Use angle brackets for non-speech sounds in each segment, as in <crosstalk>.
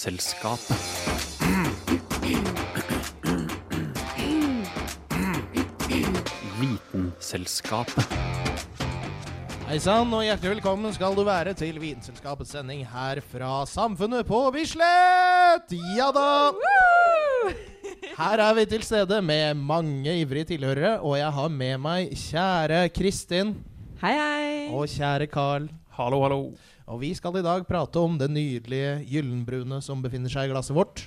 Vitenselskapet. Vitenselskapet. Hei sann, og hjertelig velkommen skal du være til Vitenselskapets sending her fra Samfunnet på Bislett! Ja da! Her er vi til stede med mange ivrige tilhørere, og jeg har med meg kjære Kristin Hei, hei. og kjære Carl. Hallo, hallo. Og vi skal i dag prate om det nydelige gyllenbrune som befinner seg i glasset vårt.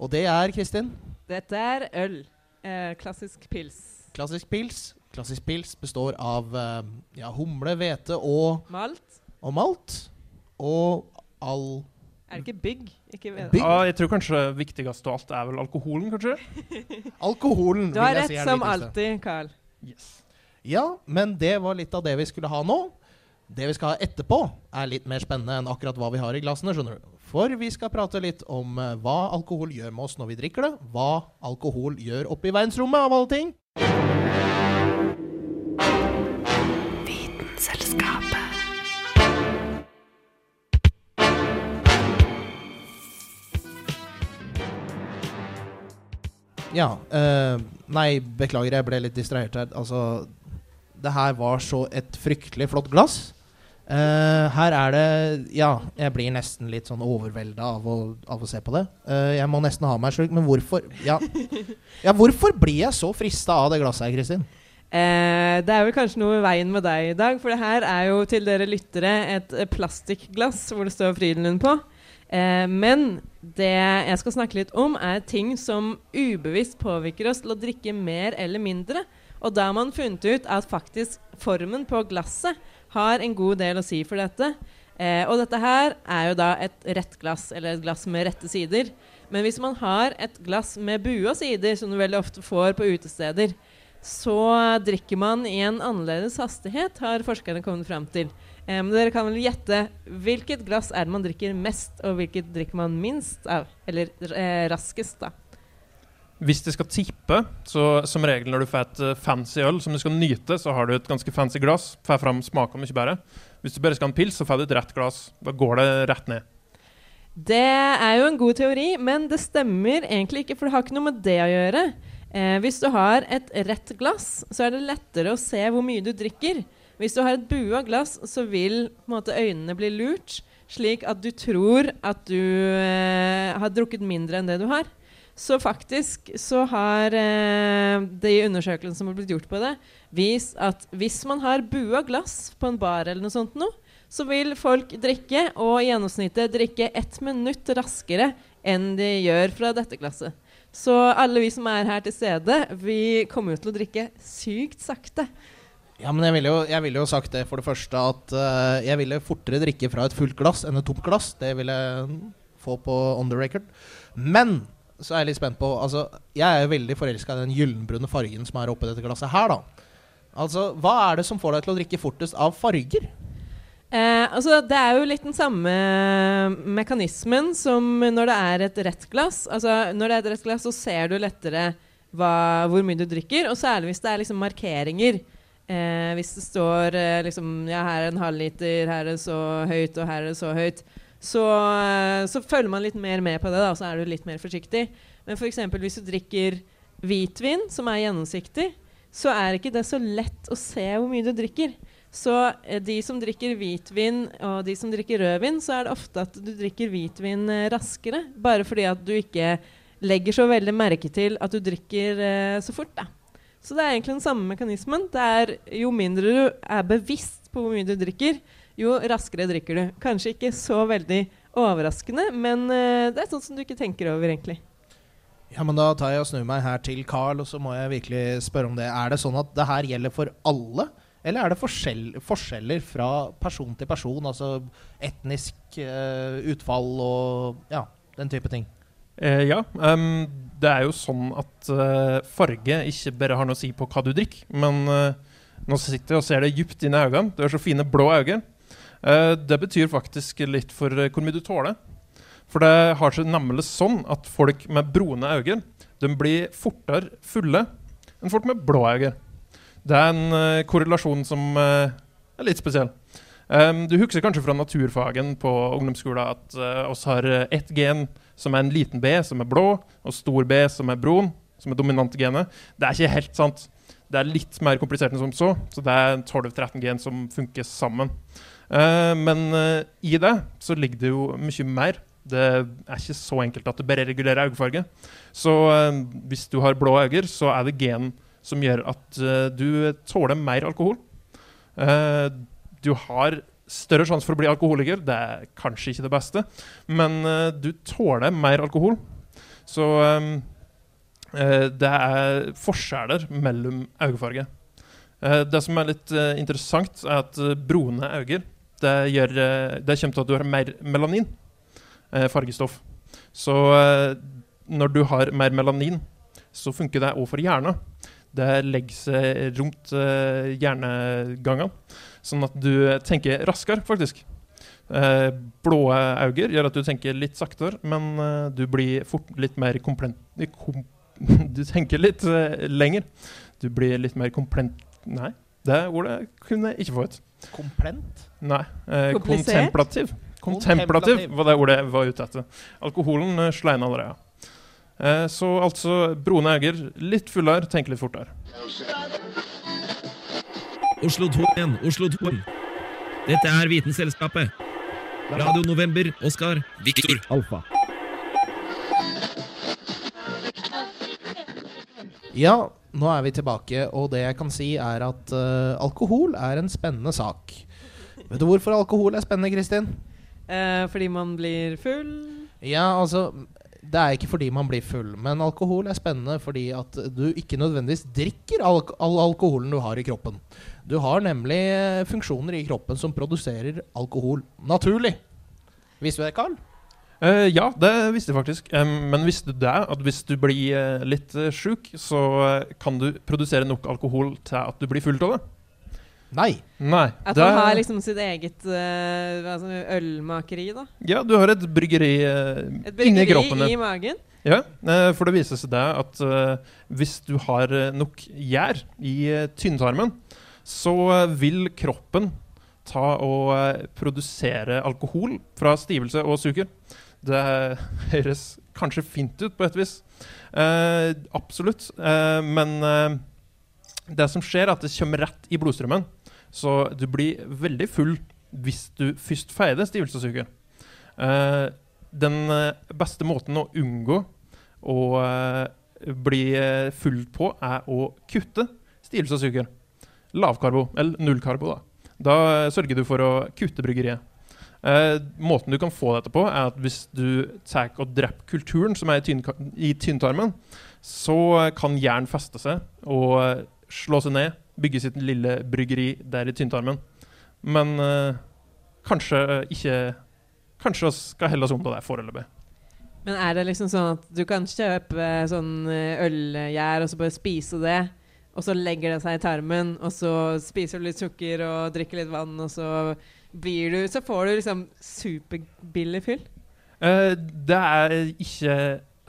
Og det er, Kristin, Dette er øl. Eh, klassisk pils. klassisk pils. Klassisk pils består av eh, ja, humle, hvete og, Malt. og malt. Og all Er det ikke bygg? Ikke Bygg? Ja, jeg tror kanskje det viktigste av alt er vel alkoholen, kanskje? <laughs> Alkoholen, Du vil jeg si har rett som alltid, Carl. Yes. Ja, men det var litt av det vi skulle ha nå. Det vi skal ha etterpå, er litt mer spennende enn akkurat hva vi har i glassene. skjønner du. For vi skal prate litt om eh, hva alkohol gjør med oss når vi drikker det. Hva alkohol gjør oppe i verdensrommet, av alle ting. Ja. Øh, nei, beklager, jeg ble litt distrahert her. Altså, det her var så et fryktelig flott glass. Uh, her er det Ja, jeg blir nesten litt sånn overvelda av, av å se på det. Uh, jeg må nesten ha meg slik, men hvorfor Ja, ja hvorfor blir jeg så frista av det glasset her, Kristin? Uh, det er vel kanskje noe i veien med deg i dag, for det her er jo til dere lyttere et plastikkglass hvor det står Frydenlund på. Men det jeg skal snakke litt om, er ting som ubevisst påvirker oss til å drikke mer eller mindre. Og da har man funnet ut at faktisk formen på glasset har en god del å si for dette. Eh, og dette her er jo da et rett glass, eller et glass med rette sider. Men hvis man har et glass med bua sider, som du veldig ofte får på utesteder, så drikker man i en annerledes hastighet, har forskerne kommet fram til. Eh, men dere kan vel gjette hvilket glass er det man drikker mest, og hvilket drikker man minst av? Eller eh, raskest, da. Hvis du skal tippe, så som regel når du får et eh, fancy øl som du skal nyte, så har du et ganske fancy glass. Får fram smaken mye bedre. Hvis du bare skal ha en pils, så får du et rett glass. Da går det rett ned. Det er jo en god teori, men det stemmer egentlig ikke, for det har ikke noe med det å gjøre. Eh, hvis du har et rett glass, så er det lettere å se hvor mye du drikker. Hvis du har et bua glass, så vil måte, øynene bli lurt, slik at du tror at du eh, har drukket mindre enn det du har. Så faktisk så har eh, de undersøkelsene som har blitt gjort på det, vist at hvis man har bua glass på en bar eller noe sånt noe, så vil folk drikke, og i gjennomsnittet drikke ett minutt raskere enn de gjør fra dette glasset. Så alle vi som er her til stede, vi kommer jo til å drikke sykt sakte. Ja, men jeg ville jo, jeg ville jo sagt det for det første at uh, jeg ville fortere drikke fra et fullt glass enn et tomt glass. Det ville jeg få på on the record. Men så er jeg litt spent på altså, Jeg er jo veldig forelska i den gyllenbrune fargen som er oppi dette glasset her, da. Altså, Hva er det som får deg til å drikke fortest av farger? Eh, altså, det er jo litt den samme mekanismen som når det er et rett glass. Altså, når det er et rett glass, så ser du lettere hva, hvor mye du drikker, og særlig hvis det er liksom markeringer. Eh, hvis det står eh, liksom Ja, her er en halvliter, her er det så høyt, og her er det så høyt. Så, eh, så følger man litt mer med på det, og så er du litt mer forsiktig. Men f.eks. hvis du drikker hvitvin, som er gjennomsiktig, så er ikke det så lett å se hvor mye du drikker. Så eh, de som drikker hvitvin og de som drikker rødvin, så er det ofte at du drikker hvitvin eh, raskere. Bare fordi at du ikke legger så veldig merke til at du drikker så fort. da. Så det er egentlig den samme mekanismen. Det er Jo mindre du er bevisst på hvor mye du drikker, jo raskere drikker du. Kanskje ikke så veldig overraskende, men eh, det er sånn som du ikke tenker over, egentlig. Ja, men Da tar jeg og snur meg her til Carl, og så må jeg virkelig spørre om det. Er det sånn at det her gjelder for alle? Eller er det forskjell, forskjeller fra person til person? Altså etnisk uh, utfall og ja, den type ting? Eh, ja. Um, det er jo sånn at uh, farge ikke bare har noe å si på hva du drikker, men uh, nå sitter jeg og ser det dypt inn i øynene. Du har så fine blå øyne. Eh, det betyr faktisk litt for eh, hvor mye du tåler. For det har seg nemlig sånn at folk med brune øyne blir fortere fulle enn folk med blå øyne. Det er en eh, korrelasjon som er litt spesiell. Du husker kanskje fra naturfagen på ungdomsskolen at uh, oss har ett gen som er en liten B, som er blå, og stor B, som er brun, som er dominante genet. Det er ikke helt sant. Det er litt mer komplisert enn som så, så det er 12-13 gen som funker sammen. Uh, men uh, i det så ligger det jo mye mer. Det er ikke så enkelt at det bare regulerer øyefarge. Så uh, hvis du har blå øyne, så er det gen som gjør at du tåler mer alkohol. du har større sjanse for å bli alkoholiker. Det er kanskje ikke det beste, men du tåler mer alkohol. Så Eh, det er forskjeller mellom øyefarge. Eh, det som er litt eh, interessant, er at brune øyne det, gjør, det kommer til at du har mer melanin, fargestoff. Så når du har mer melanin, så funker det òg for hjernen. Det legger seg rundt hjernegangene, sånn at du tenker raskere, faktisk. Eh, blå øyne gjør at du tenker litt saktere, men eh, du blir fort litt mer komplent, kom, <laughs> du tenker litt lenger. Du blir litt mer komplent... Nei, det ordet kunne jeg ikke få ut. Komplent? Nei. Eh, kontemplativ. Kontemplativ var det ordet jeg var ute etter. Alkoholen eh, slein allerede. Eh, så altså Brone Eger, litt fullere, tenk litt fortere. Oslo 2 igjen, Oslo 2. Dette er Vitenselskapet. Radio November, Oskar, Viktor, Alfa. Ja, nå er vi tilbake, og det jeg kan si, er at uh, alkohol er en spennende sak. Vet du hvorfor alkohol er spennende, Kristin? Eh, fordi man blir full? Ja, altså Det er ikke fordi man blir full, men alkohol er spennende fordi at du ikke nødvendigvis drikker all, all alkoholen du har i kroppen. Du har nemlig eh, funksjoner i kroppen som produserer alkohol naturlig. Visste du det, Carl? Uh, ja, det visste jeg faktisk. Um, men visste du det? At hvis du blir uh, litt uh, sjuk, så kan du produsere nok alkohol til at du blir fullt av det? Nei. Nei. At man har liksom sitt eget altså ølmakeri, da? Ja, du har et bryggeri, et bryggeri inni kroppen. i magen? Ja, for det viser seg det at hvis du har nok gjær i tynntarmen, så vil kroppen ta og produsere alkohol fra stivelse og sukker. Det høres kanskje fint ut på et vis. Eh, absolutt. Eh, men eh, det som skjer, er at det kommer rett i blodstrømmen. Så du blir veldig full hvis du først feider stivelsessyke. Eh, den eh, beste måten å unngå å eh, bli full på, er å kutte stivelsessyke. Lavkarbo, eller nullkarbo. Da Da sørger du for å kutte bryggeriet. Uh, måten du kan få dette på, er at hvis du tar og dreper kulturen som er i, tynn, tynntarmen, så kan jern feste seg og uh, slå seg ned, bygge sitt lille bryggeri der i tynntarmen. Men uh, kanskje ikke Kanskje vi skal helle oss om på det foreløpig. Men er det liksom sånn at du kan kjøpe sånn ølgjær og så bare spise det? Og så legger det seg i tarmen, og så spiser du litt sukker og drikker litt vann, og så blir du Så får du liksom superbillig fyll? Uh, det er ikke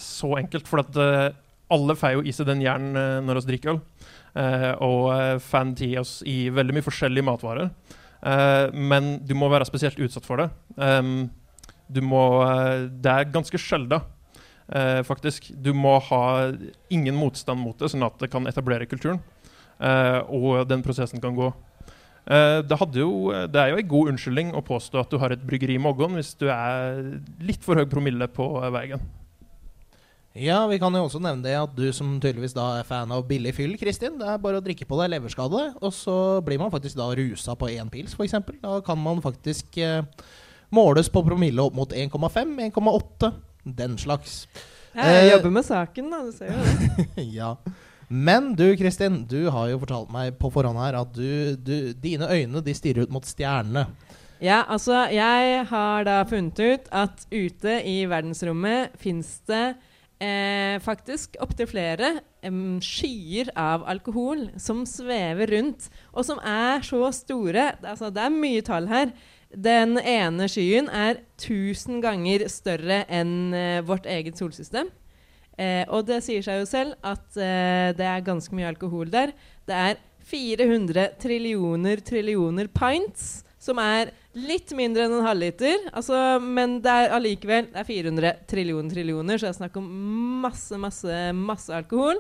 så enkelt, for at uh, alle får jo i seg den jernen uh, når vi drikker øl. og fan til oss i veldig mye forskjellige matvarer. men du må være spesielt utsatt for det. Um, du må Det er ganske sjelda, faktisk. Du må ha ingen motstand mot det, sånn at det kan etablere kulturen. og den prosessen kan gå. Uh, det, jo, det, er jo en god unnskyldning å påstå at du har et bryggeri i Moggon hvis du er litt for høy promille på veien. Ja, vi kan jo også nevne det at du som tydeligvis da er fan av billig fyll, Kristin, det er bare å drikke på deg leverskade, og så blir man faktisk da rusa på én pils, f.eks. Da kan man faktisk eh, måles på promille opp mot 1,5, 1,8, den slags. Jeg jobber med saken, da. Du ser jo det. <laughs> ja. Men du Kristin, du har jo fortalt meg på forhånd her at du, du, dine øyne de stirrer ut mot stjernene. Ja, altså jeg har da funnet ut at ute i verdensrommet fins det eh, faktisk opptil flere eh, skyer av alkohol som svever rundt, og som er så store. Altså, det er mye tall her. Den ene skyen er 1000 ganger større enn eh, vårt eget solsystem. Eh, og det sier seg jo selv at eh, det er ganske mye alkohol der. Det er 400 trillioner trillioner pints som er litt mindre enn en halvliter. Altså, men det er allikevel det er 400 trillioner trillioner, så det er snakk om masse, masse, masse alkohol.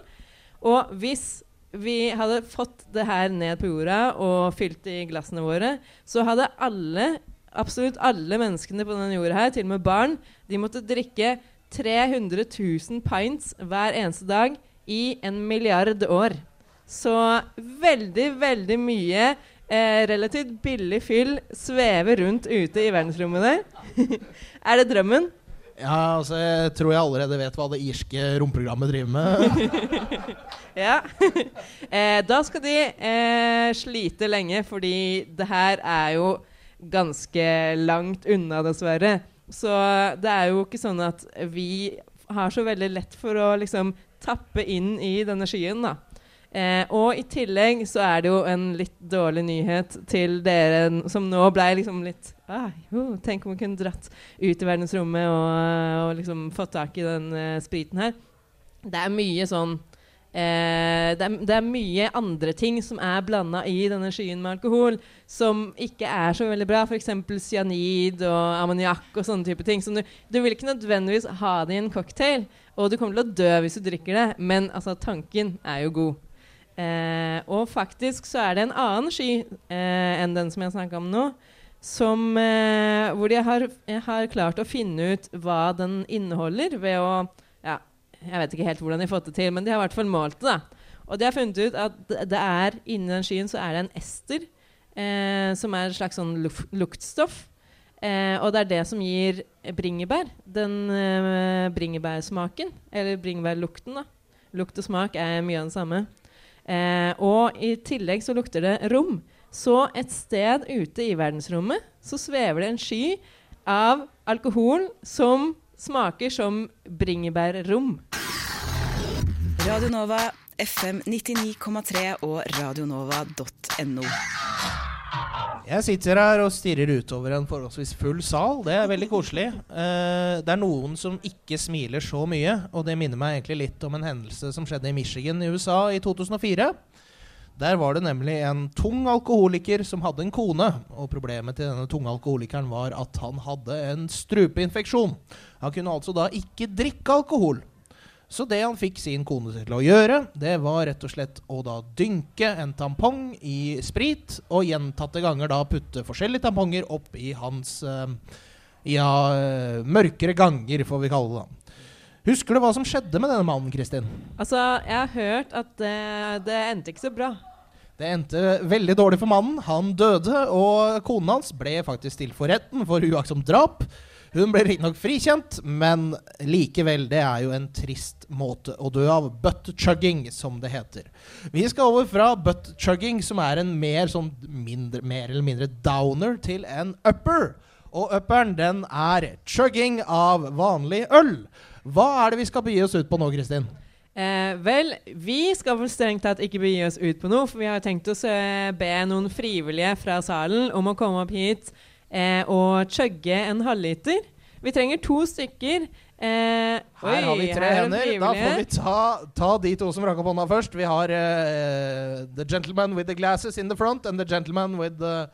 Og hvis vi hadde fått det her ned på jorda og fylt i glassene våre, så hadde alle, absolutt alle menneskene på denne jorda her, til og med barn, de måtte drikke 300 000 pints hver eneste dag i en milliard år. Så veldig, veldig mye eh, relativt billig fyll svever rundt ute i verdensrommet der. <laughs> er det drømmen? Ja, altså, jeg tror jeg allerede vet hva det irske romprogrammet driver med. <laughs> Ja. <laughs> eh, da skal de eh, slite lenge, fordi det her er jo ganske langt unna, dessverre. Så det er jo ikke sånn at vi har så veldig lett for å liksom tappe inn i denne skyen, da. Eh, og i tillegg så er det jo en litt dårlig nyhet til dere som nå ble liksom litt ah, jo, Tenk om vi kunne dratt ut i verdensrommet og, og liksom fått tak i den eh, spriten her. Det er mye sånn Eh, det, er, det, er, mye andre ting som er blanda i denne skyen med alkohol, som ikke er så veldig bra. F.eks. cyanid og ammoniakk og sånne type ting. Som du, du, vil ikke nødvendigvis ha det i en cocktail, og du kommer til å dø hvis du drikker det, men altså, tanken er jo god. Eh, og faktisk så er det en annen sky eh, enn den som jeg snakka om nå, som, eh, hvor de har, har klart å finne ut hva den inneholder ved å jeg vet ikke helt hvordan de har fått det til, men de har i hvert fall målt det. da. Og de har funnet ut at det er inni den skyen så er det en ester, eh, som er et slags sånn luktstoff. Eh, og det er det som gir bringebær den eh, bringebærsmaken. Eller bringebærlukten, da. Lukt og smak er mye av det samme. Eh, og i tillegg så lukter det rom. Så et sted ute i verdensrommet så svever det en sky av alkohol som smaker som bringebærrom. Radio Nova, FM 99,3 og radionova.no. Jeg sitter her og stirrer utover en forholdsvis full sal. Det er veldig koselig. Uh, det er noen som ikke smiler så mye, og det minner meg egentlig litt om en hendelse som skjedde i Michigan i USA i 2004. Der var det nemlig en tung alkoholiker som hadde en kone. Og problemet til denne tunge alkoholikeren var at han hadde en strupeinfeksjon. Han kunne altså da ikke drikke alkohol. Så det han fikk sin kone til å gjøre, det var rett og slett å da dynke en tampong i sprit, og gjentatte ganger da putte forskjellige tamponger opp i hans uh, ja, mørkere ganger, får vi kalle det. da. Husker du hva som skjedde med denne mannen, Kristin? Altså, jeg har hørt at uh, det endte ikke så bra. Det endte veldig dårlig for mannen. Han døde, og konen hans ble faktisk stilt for retten for uaktsomt drap. Hun ble riktignok frikjent, men likevel, det er jo en trist måte å dø av. Butt-chugging, som det heter. Vi skal over fra butt-chugging, som er en mer, sånn mindre, mer eller mindre downer, til en upper. Og upperen, den er chugging av vanlig øl. Hva er det vi skal begi oss ut på nå, Kristin? Eh, vel, vi skal vel strengt tatt ikke begi oss ut på noe, for vi har tenkt oss å be noen frivillige fra salen om å komme opp hit eh, og chugge en halvliter. Vi trenger to stykker. Eh, her oi, har vi tre hender. Da får vi ta, ta, de to som rakk opp hånda først. Vi har uh, the gentleman with the glasses in the front and the gentleman with the,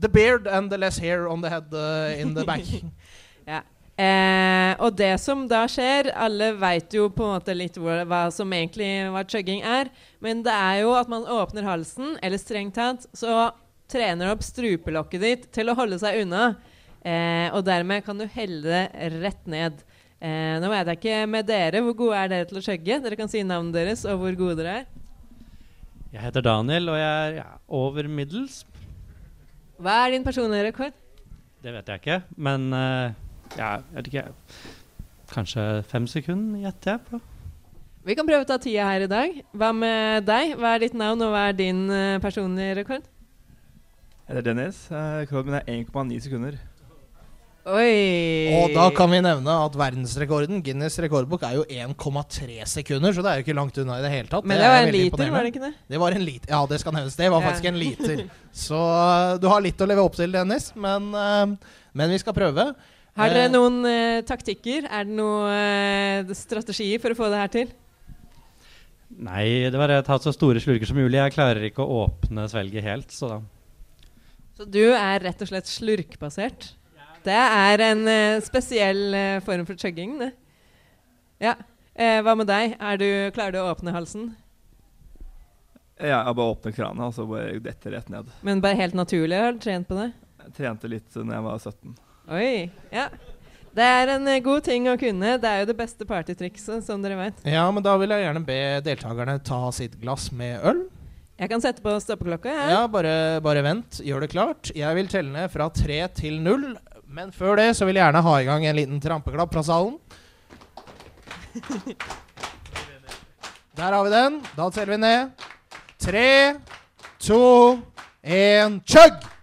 the beard and the less hair on the head uh, in the back. <laughs> ja. Eh, og det som da skjer Alle veit jo på en måte litt hvor, hva som egentlig hva chugging er. Men det er jo at man åpner halsen, eller strengt tatt så trener opp strupelokket ditt til å holde seg unna. Eh, og dermed kan du helle det rett ned. Eh, nå vet jeg ikke med dere. Hvor gode er dere til å chugge? Dere kan si navnet deres og hvor gode dere er. Jeg heter Daniel, og jeg er ja, over middels. Hva er din personlige rekord? Det vet jeg ikke, men uh, ja, jeg vet ikke Kanskje fem sekunder, gjetter jeg på. Vi kan prøve å ta tida her i dag. Hva med deg? Hva er ditt navn, og hva er din uh, personlige rekord? Jeg heter Dennis. Rekorden min er 1,9 sekunder. Oi! Og da kan vi nevne at verdensrekorden, Guinness rekordbok, er jo 1,3 sekunder. Så det er jo ikke langt unna i det hele tatt. Men det, det var en liter, var det ikke det? Det var en liter, Ja, det skal nevnes. Det var faktisk en liter. Så uh, du har litt å leve opp til, Dennis. Men, men vi skal prøve. Har dere noen noen taktikker? Er det noen strategier for å få det her til? Nei, det var å ta så store slurker som mulig. Jeg klarer ikke å åpne svelget helt, så da Så du er rett og slett slurkbasert? Det er en eh, spesiell eh, form for chugging, det. Ja. Eh, hva med deg? Er du, klarer du å åpne halsen? Ja, jeg bare åpner krana, og så bare detter rett ned. Men bare helt naturlig? Har du trent på det? Jeg trente litt da jeg var 17. Oi. Ja. Det er en eh, god ting å kunne. Det er jo det beste partytrikset, som dere vet. Ja, men da vil jeg gjerne be deltakerne ta sitt glass med øl. Jeg kan sette på stoppeklokka. jeg. Ja, bare, bare vent. Gjør det klart. Jeg vil telle ned fra tre til null. Men før det så vil jeg gjerne ha i gang en liten trampeklapp fra salen. <laughs> Der har vi den. Da teller vi ned. Tre, to, én, chug!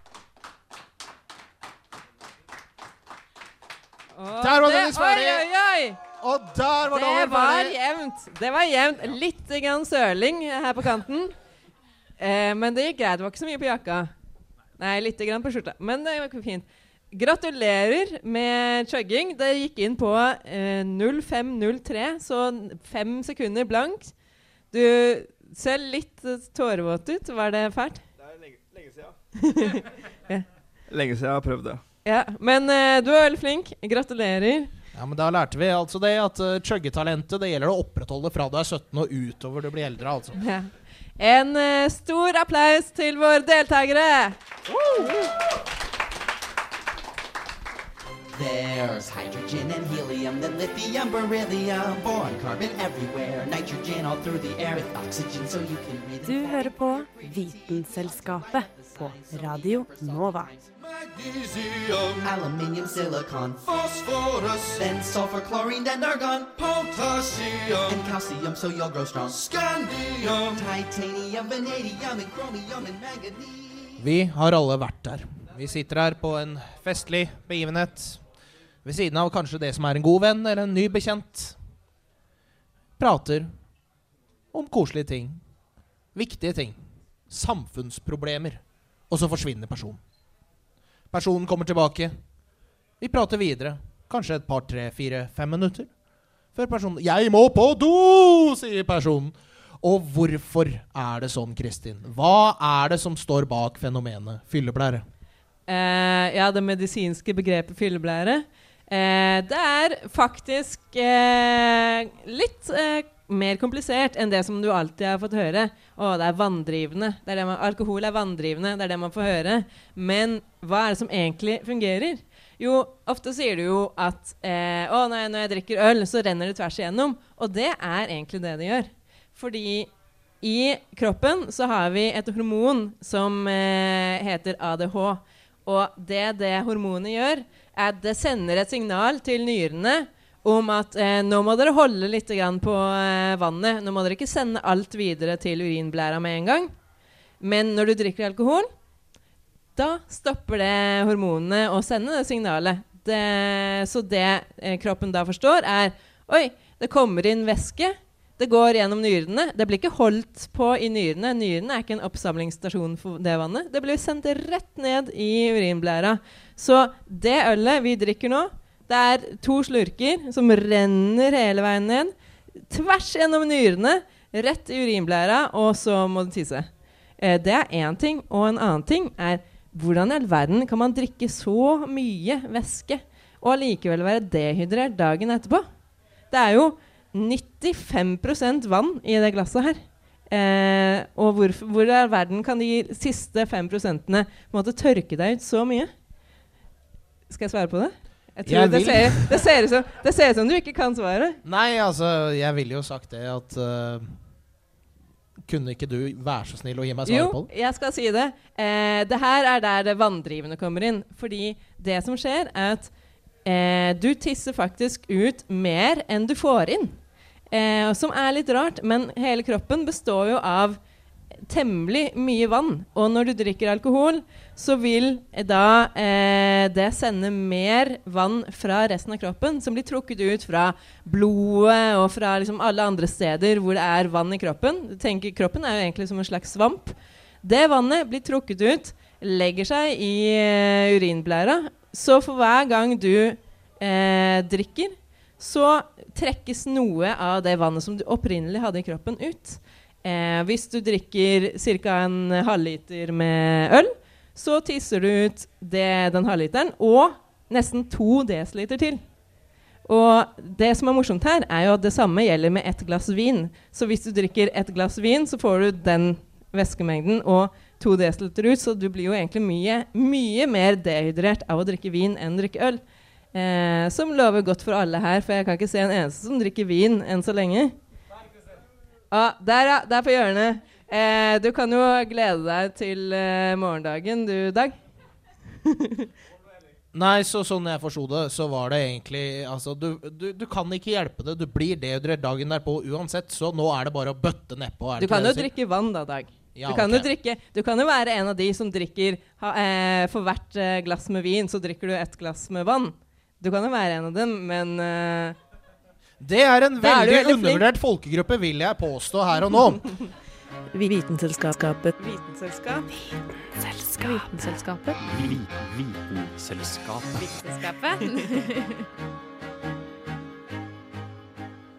Der var det- Dennis ferdig. Oi, oi, oi! Og der var Det var ferdig. jevnt. Det var jevnt. Litt grann søling her på kanten. Eh, men det gikk greit. Det var ikke så mye på jakka. Nei, litt grann på skjorta. Men det var fint. Gratulerer med chugging. Det gikk inn på eh, 05.03, så fem sekunder blankt. Du ser litt eh, tårevåt ut. Var det fælt? Det er lenge, lenge siden. Ja. <laughs> Lenge siden jeg har prøvd det. Ja. Men uh, du er veldig flink. Gratulerer. Ja, men Da lærte vi altså det at uh, chuggetalentet det gjelder å opprettholde fra du er 17 og utover du blir eldre. altså. Ja. En uh, stor applaus til våre deltakere. There's hydrogen and helium, then lithium, beryllium, boron, carbon everywhere, nitrogen all through the air with oxygen so you can breathe. Du hører på Vitenselskapet på Radio Nova. Magnesium, aluminium, silicon, phosphorus, then sulfur, chlorine, then argon, potassium, and calcium so you'll grow strong. Scandium, titanium, vanadium, and chromium, and manganese. Vi har alle vært der. Vi sitter her på en festlig begivenhet. Ved siden av kanskje det som er en god venn eller en ny bekjent. Prater om koselige ting. Viktige ting. Samfunnsproblemer. Og så forsvinner personen. Personen kommer tilbake. Vi prater videre. Kanskje et par, tre, fire, fem minutter. Før personen 'Jeg må på do!' sier personen. Og hvorfor er det sånn, Kristin? Hva er det som står bak fenomenet fylleblære? Uh, ja, det medisinske begrepet fylleblære. Uh, det er faktisk uh, litt mer komplisert enn det som du alltid har fått høre. Å, det er vanndrivende. Det er det man, alkohol er vanndrivende. Det er det man får høre. Men hva er det som egentlig fungerer? Jo, ofte sier du jo at eh, å nei, når jeg drikker øl, så renner det tvers igjennom. Og det er egentlig det det gjør. Fordi i kroppen så har vi et hormon som eh, heter ADH. Og det det hormonet gjør, er at det sender et signal til nyrene om at eh, nå må dere holde litt på eh, vannet. Nå må dere ikke sende alt videre til urinblæra med en gang. Men når du drikker alkohol, da stopper det hormonene å sende det signalet. Det, så det eh, kroppen da forstår, er Oi, det kommer inn væske. Det går gjennom nyrene. Det blir ikke holdt på i nyrene. Nyrene er ikke en oppsamlingsstasjon for det vannet. Det blir sendt rett ned i urinblæra. Så det ølet vi drikker nå, det er to slurker som renner hele veien ned. Tvers gjennom nyrene, rett i urinblæra, og så må du tisse. Eh, det er én ting. Og en annen ting er hvordan i all verden kan man drikke så mye væske og allikevel være dehydrert dagen etterpå? Det er jo 95% vann i det glasset her. Eh, og hvor, hvor i all verden kan de siste 5 prosentene på en måte tørke deg ut så mye? Skal jeg svare på det? Jeg tror Jeg det, ser, det, ser ut som, det ser ut som du ikke kan svaret. Nei, altså, jeg ville jo sagt det at uh, Kunne ikke du være så snill å gi meg Jo, svaret på det? Jo, jeg skal si det. Eh, det her er der det vanndrivende kommer inn. Fordi det som skjer, er at eh, du tisser faktisk ut mer enn du får inn. Eh, som er litt rart, men hele kroppen består jo av temmelig mye vann. Og når du drikker alkohol, så vil eh, da eh, det sende mer vann fra resten av kroppen, som blir trukket ut fra blodet og fra liksom alle andre steder hvor det er vann i kroppen. Tenker Kroppen er jo egentlig som en slags svamp. Det vannet blir trukket ut, legger seg i eh, urinblæra. Så for hver gang du eh, drikker, så trekkes noe av det vannet som du opprinnelig hadde i kroppen, ut. Eh, hvis du drikker ca. en halvliter med øl, Så tisser du ut det, den halvliteren og nesten to desiliter til. Og det som er morsomt her, er jo at det samme gjelder med ett glass vin. Så hvis du drikker ett glass vin, så får du den væskemengden og to desiliter ut. Så du blir jo egentlig mye, mye mer dehydrert av å drikke vin enn å drikke øl. Eh, som lover godt for alle her, for jeg kan ikke se en eneste som drikker vin enn så lenge. Ah, der, ja. Der på hjørnet. Eh, du kan jo glede deg til eh, morgendagen, du, Dag. <laughs> Nei, så sånn jeg forsto det, så var det egentlig Altså, du, du, du kan ikke hjelpe det. Du blir dehydrert dagen derpå uansett, så nå er det bare å bøtte nedpå. Du kan jo drikke vann da, Dag. Ja, du, kan okay. drikke, du kan jo være en av de som drikker ha, eh, For hvert eh, glass med vin, så drikker du ett glass med vann. Du kan jo være en av dem, men eh, Det er en veldig, er veldig undervurdert folkegruppe, vil jeg påstå her og nå. <laughs> Vitenselskapet. Vitenselskap. Vitenselskapet. Vitenselskapet. Vitenselskapet.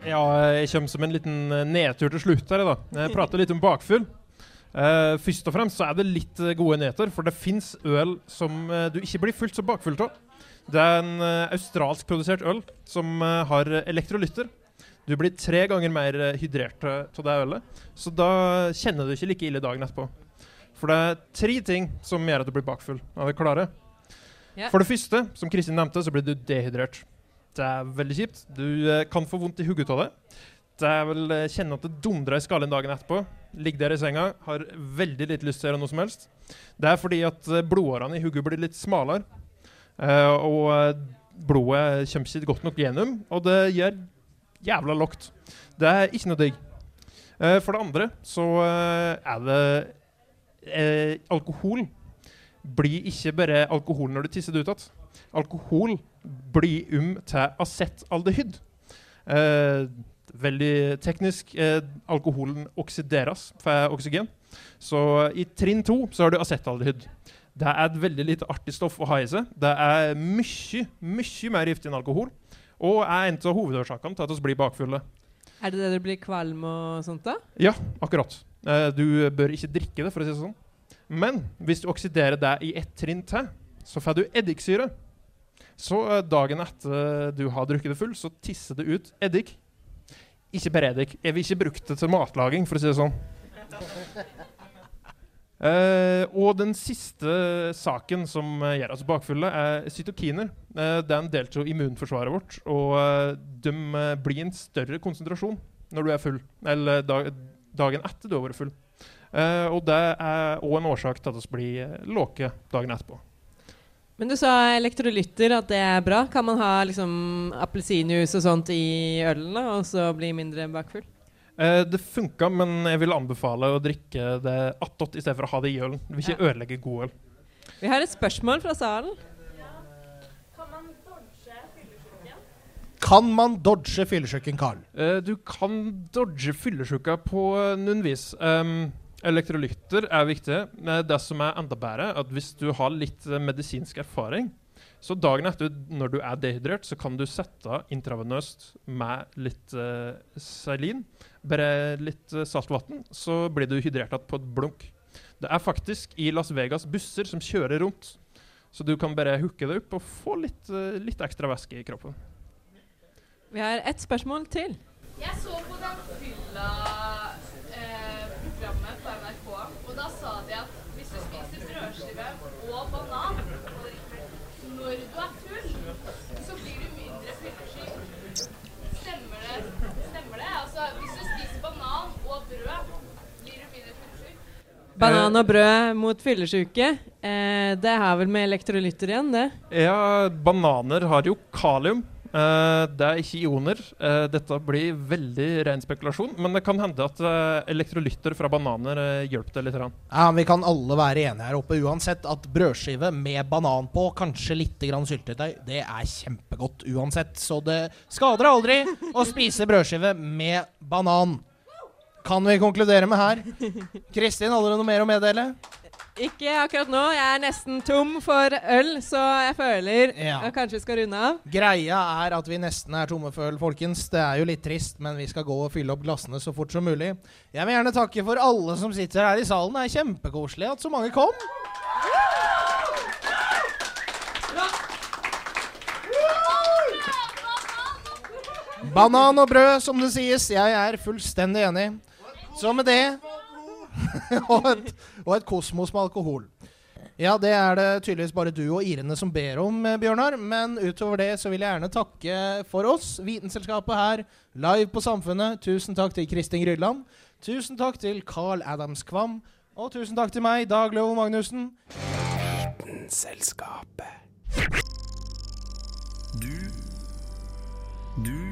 Ja, jeg kommer som en liten eh, nedtur til slutt her. da. Jeg prater litt om bakfugl. Uh, først og fremst så er det litt eh, gode nyheter, for det fins øl som eh, du ikke blir fullt så bakfull av. Det er en uh, australsk produsert øl som eh, har elektrolytter. Du blir tre ganger mer eh, hydrert eh, av det ølet, så da kjenner du ikke like ille dagen etterpå. For det er tre ting som gjør at du blir bakfull. Er dere klare? Yeah. For det første, som Kristin nevnte, så blir du dehydrert. Det er veldig kjipt. Du eh, kan få vondt i hodet av det. Det er vel eh, kjenne at det dundrer i skallen dagen etterpå. Ligger der i senga, har veldig lite lyst til å gjøre noe som helst. Det er fordi at eh, blodårene i hodet blir litt smalere. Eh, og eh, blodet kommer ikke godt nok gjennom, og det gjør jævla lågt. Det er ikke noe digg. Eh, for det andre så er det alkohol blir ikke bare alkohol når du tisser det ut igjen. Alkohol blir um til acetaldehyd. Eh, veldig teknisk. Eh, alkoholen oksideres for oksygen. Så i trinn to så har du acetaldehyd. Det er et veldig lite artig stoff å ha i seg. Det er mye, mye mer giftig enn alkohol. Og er en av hovedårsakene til at vi blir bakfulle. er det det du blir kvalm og sånt da? Ja, akkurat. Eh, du bør ikke drikke det, for å si det sånn. Men hvis du oksiderer det i ett trinn til, så får du eddiksyre. Så eh, dagen etter du har drukket det full, så tisser det ut eddik. Ikke bare eddik. Jeg vil ikke bruke det til matlaging, for å si det sånn. Eh, og den siste saken som eh, gjør oss bakfulle, er cytokiner. Uh, den en immunforsvaret vårt, og uh, de blir en større konsentrasjon når du er full, eller dag, dagen etter du har vært full. Og det er òg en årsak til at vi blir låke dagen etterpå. Men du sa elektrolytter, at det er bra. Kan man ha liksom appelsinjuice og sånt i ølen og så bli mindre bakfull? Eh, det funka, men jeg vil anbefale å drikke det attåt i stedet for å ha det i ølen. Du vil ikke ødelegge god øl. Vi har et spørsmål fra salen. Kan man dodge fyllesjuken, Karl? Uh, du kan dodge fyllesjuka på noen vis. Um, elektrolytter er viktig. Eh, det som er enda bedre, at hvis du har litt medisinsk erfaring, så dagen etter når du er dehydrert, så kan du sette intravenøst med litt uh, salin, bare litt uh, saltvann, så blir du hydrert igjen på et blunk. Det er faktisk i Las Vegas busser som kjører rundt, så du kan bare hooke det opp og få litt, eh, litt ekstra væske i kroppen. Vi har ett spørsmål til. Jeg så på den fylla-programmet på NRK, og da sa de at hvis du spiser brødskive og banan når du er full, så blir du mindre fyllesyk. Stemmer det? Stemmer det? Altså, hvis du spiser banan og brød, blir du mindre fyllesyk? Banan og brød mot fyllesyke. Eh, det har vel med elektrolytter igjen, det. Ja, bananer har jo kalium. Eh, det er ikke ioner. Eh, dette blir veldig ren spekulasjon, men det kan hende at uh, elektrolytter fra bananer uh, hjelper det litt. grann. Ja, Vi kan alle være enige her oppe uansett at brødskive med banan på, kanskje litt grann syltetøy, det er kjempegodt uansett. Så det skader aldri å spise brødskive med banan kan vi konkludere med her. Kristin, har du noe mer å meddele? Ikke akkurat nå. Jeg er nesten tom for øl, så jeg føler ja. jeg kanskje skal runde av. Greia er at vi nesten er tomme for øl, folkens. Det er jo litt trist, men vi skal gå og fylle opp glassene så fort som mulig. Jeg vil gjerne takke for alle som sitter her i salen. Det er kjempekoselig at så mange kom. Banan og brød, som det sies. Jeg er fullstendig enig. Så med det <laughs> og, et, og et kosmos med alkohol. Ja, det er det tydeligvis bare du og Irene som ber om, eh, Bjørnar. Men utover det så vil jeg gjerne takke for oss, Vitenselskapet her, live på Samfunnet. Tusen takk til Kristin Grydland. Tusen takk til Carl Adams Kvam. Og tusen takk til meg, Dag Løvo Magnussen. Vitenselskapet. Du Du